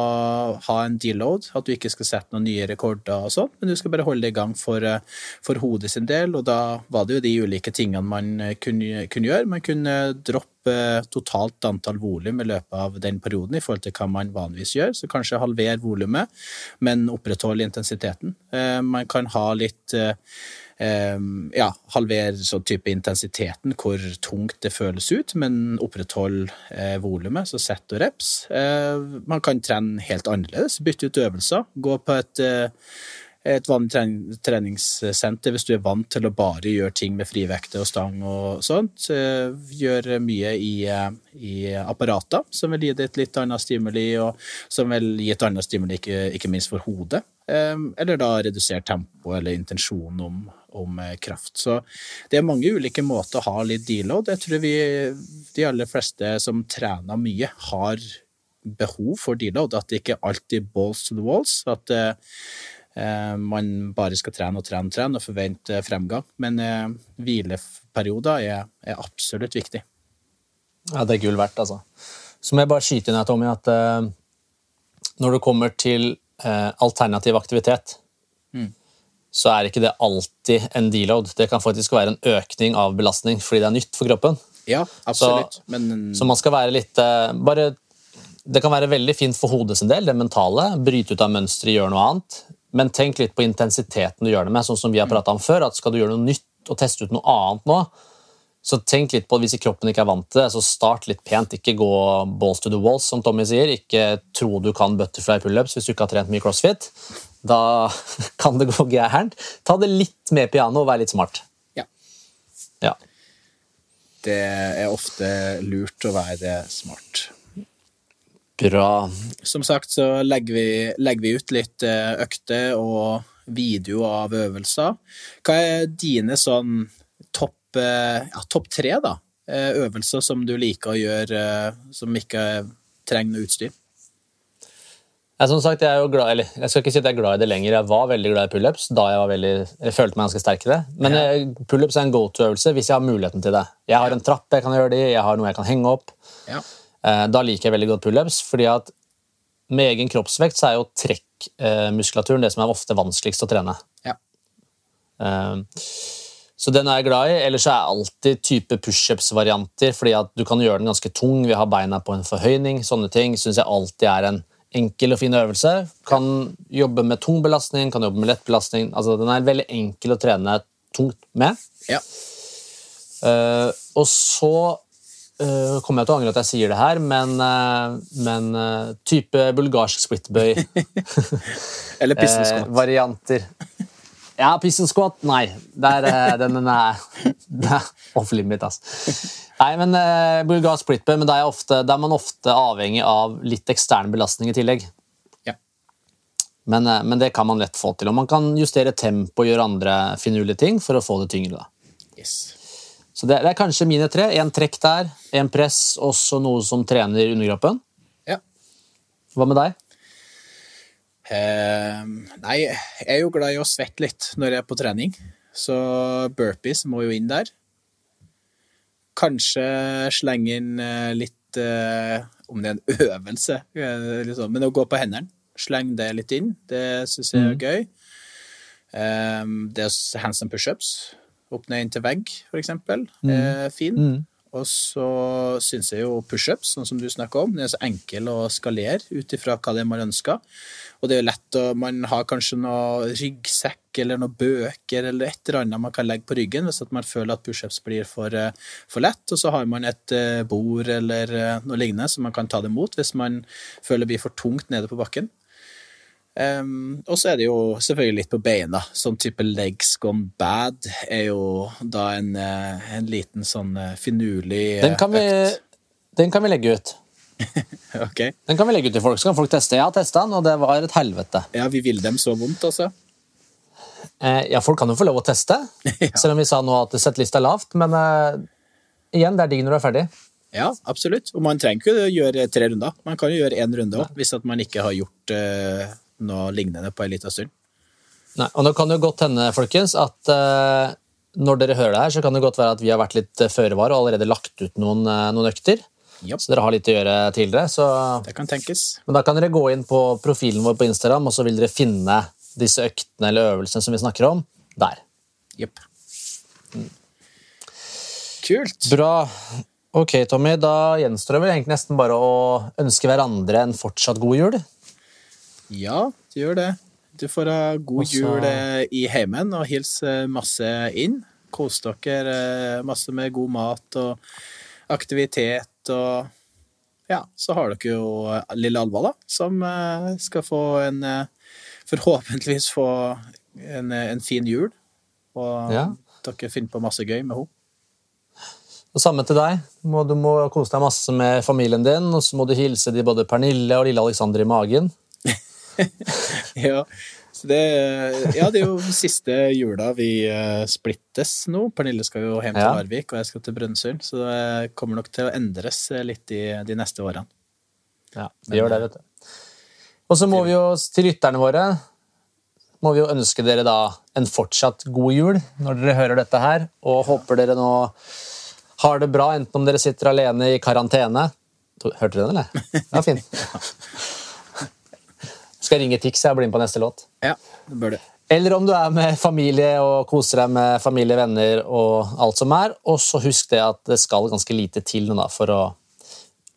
ha en deload, at du ikke skal sette noen nye rekorder og sånn, men du skal bare holde det i gang for, eh, for hodet sin del, og da var det jo de ulike tingene man eh, kunne, kunne gjøre. Man kunne droppe totalt antall volum i løpet av den perioden i forhold til hva man vanligvis gjør, så kanskje halvere volumet, men opprettholde intensiteten. Eh, man kan ha litt ja, halver sånn type intensiteten, hvor tungt det føles ut, men opprettholde eh, volumet, så sett og reps. Eh, man kan trene helt annerledes, bytte ut øvelser, gå på et eh, et vanlig treningssenter hvis du er vant til å bare gjøre ting med frivekter og stang og sånt. Eh, gjør mye i, eh, i apparater som vil gi det et litt annet stimuli, og som vil gi et annet stimuli, ikke, ikke minst for hodet. Eller da redusere tempo eller intensjon om, om eh, kraft. Så det er mange ulike måter å ha litt deload. Jeg tror vi, de aller fleste som trener mye, har behov for deload. At det ikke alltid balls to the walls. At eh, man bare skal trene og trene og trene og forvente fremgang. Men eh, hvileperioder er, er, absolutt viktig. Ja, det er gull verdt, altså. Så må jeg bare skyte inn her, Tommy, at eh, når det kommer til eh, alternativ aktivitet så er ikke det alltid en deload. Det kan faktisk være en økning av belastning fordi det er nytt for kroppen. Ja, absolutt. Så, Men... så man skal være litt eh, bare, Det kan være veldig fint for hodet sin del, det mentale. Bryte ut av mønsteret, gjøre noe annet. Men tenk litt på intensiteten du gjør det med. sånn som vi har om før, at Skal du gjøre noe nytt og teste ut noe annet nå, så tenk litt på hvis kroppen ikke er vant til det, så start litt pent. Ikke gå balls to the walls, som Tommy sier. Ikke tro du kan butterfly pullups hvis du ikke har trent mye crossfit da kan det gå gærent. Ta det litt med piano og vær litt smart. Ja. ja. Det er ofte lurt å være smart. Bra. Som sagt så legger vi, legger vi ut litt eh, økter og videoer av øvelser. Hva er dine sånn topp eh, ja, topp tre, da? Eh, øvelser som du liker å gjøre som ikke trenger noe utstyr? Ja, som sagt, jeg, er jo glad, eller, jeg skal ikke si at jeg er glad i det lenger. Jeg var veldig glad i pullups da jeg, var veldig, jeg følte meg ganske sterk i det. Men ja. pullups er en go to-øvelse hvis jeg har muligheten til det. Jeg har en trapp jeg kan gjøre det i, jeg har noe jeg kan henge opp. Ja. Eh, da liker jeg veldig godt pullups, fordi at med egen kroppsvekt så er jo trekkmuskulaturen det som er ofte vanskeligst å trene. Ja. Eh, så den er jeg glad i. Ellers er alltid type pushups-varianter, fordi at du kan gjøre den ganske tung Vi har beina på en forhøyning. Sånne ting syns jeg alltid er en enkel og fin øvelse. Kan jobbe med tung belastning, kan jobbe med lett belastning. Altså, den er veldig enkel å trene tungt med. Ja. Uh, og så uh, kommer jeg til å angre at jeg sier det her, men, uh, men type bulgarsk splitbøy Eller pistol varianter. Ja, pistol squat, nei. Der, den, den er, er off limit, altså. Nei, men uh, bulgarsk splitbøy, men da er, ofte, er, man ofte avhengig av litt ekstern belastning i tillegg. Ja. Men, uh, men, det kan man lett få til. Og man kan justere tempo og gjøre andre finurlige ting for å få det tyngre. da. Yes. Så det, det, er kanskje mine tre. Én trekk der, én press, også noe som trener underkroppen. Ja. Hva med deg? Uh, nei, jeg er jo glad i å svette litt når jeg er på trening. Så burpees må jo inn der. Kanskje slenge inn eh, litt eh, Om det er en øvelse, liksom. men å gå på hendene. slenge det litt inn. Det syns jeg er mm. gøy. Eh, det er hands and pushups. Opp ned inntil vegg, for eksempel. Mm. Fin. Mm. Og så syns jeg jo pushups, sånn som du snakker om, det er så enkel å skalere ut ifra hva det er man ønsker. Og det er jo lett å Man har kanskje noe ryggsekk eller noen bøker eller et eller annet man kan legge på ryggen hvis man føler at pushups blir for, eh, for, lett. Og så har man et eh, bord eller eh, noe lignende som man kan ta det imot hvis man føler det blir for tungt nede på bakken. Um, og så er det jo selvfølgelig litt på beina. Sånn type legs gone bad er jo da en, eh, en liten sånn eh, finurlig den kan, vi, den kan vi legge ut. ok. Den kan vi legge ut til folk, så kan folk teste. Jeg har testa den, og det var et helvete. Ja, Vi vil dem så vondt, altså? Eh, ja, folk kan jo få lov å teste, ja. selv om vi sa nå at sett lista lavt. Men eh, igjen, det er digg når du er ferdig. Ja, absolutt. Og man trenger ikke å gjøre tre runder. Man kan jo gjøre én runde òg, hvis at man ikke har gjort uh, noe lignende på en liten stund. Nei, og Nå kan det godt hende folkens, at uh, når dere hører det her, så kan det godt være at vi har vært litt føre var og allerede lagt ut noen, uh, noen økter. Yep. Så dere har litt å gjøre tidligere. Så... Det kan tenkes. Men da kan dere gå inn på profilen vår på Instagram, og så vil dere finne disse øktene eller øvelsene som vi snakker om, der. Jepp. Kult. Bra. Ok, Tommy. Da gjenstår det vel egentlig nesten bare å ønske hverandre en fortsatt god jul. Ja, du gjør det. Du får ha god Også... jul eh, i heimen og hils eh, masse inn. Kos dere eh, masse med god mat og aktivitet og Ja, så har dere jo lille Alva, da, som skal få en Forhåpentligvis få en, en fin jul. Og Ja. dere finner på masse gøy med henne. Og samme til deg. Du må, du må kose deg masse med familien din, og så må du hilse de både Pernille og lille Alexander i magen. Ja, så det, ja, det er jo siste jula vi eh, splittes nå. Pernille skal jo hjem til. Larvik, og jeg skal til Brønnøysund. Så det kommer nok til å endres eh, litt i de neste årene. Ja, vi gjør det, vet du. Og så må vi jo til lytterne våre må vi jo ønske dere da en fortsatt god jul når dere hører dette her, og håper dere nå har det bra, enten om dere sitter alene i karantene. Hørte dere den, eller? Ja, fin. Skal ringe Tix og bli med på neste låt. Ja, det bør det. Eller om du er med familie og koser deg med familie, venner og alt som er. Og så husk det at det skal ganske lite til da, for å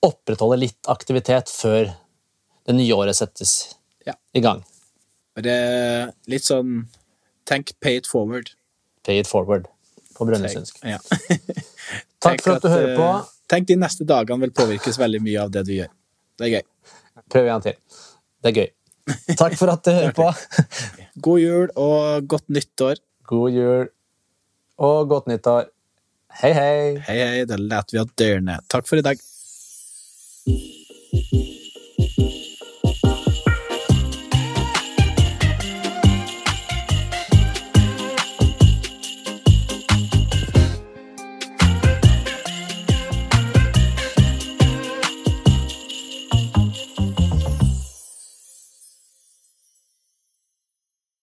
opprettholde litt aktivitet før det nye året settes Ja. i gang. Det er litt sånn Tenk pay it forward. Pay it forward på brønnøysundsk. Ja. Takk for at du hører på. eh, Tenk de neste dagene vil påvirkes veldig mye av det du gjør. Det er gøy. Prøv igjen til. Det er gøy. Takk for at du hører på. God jul og godt nyttår. God jul og godt nyttår. Hei, hei. Hei, hei, Da later vi av dørene. Takk for i dag.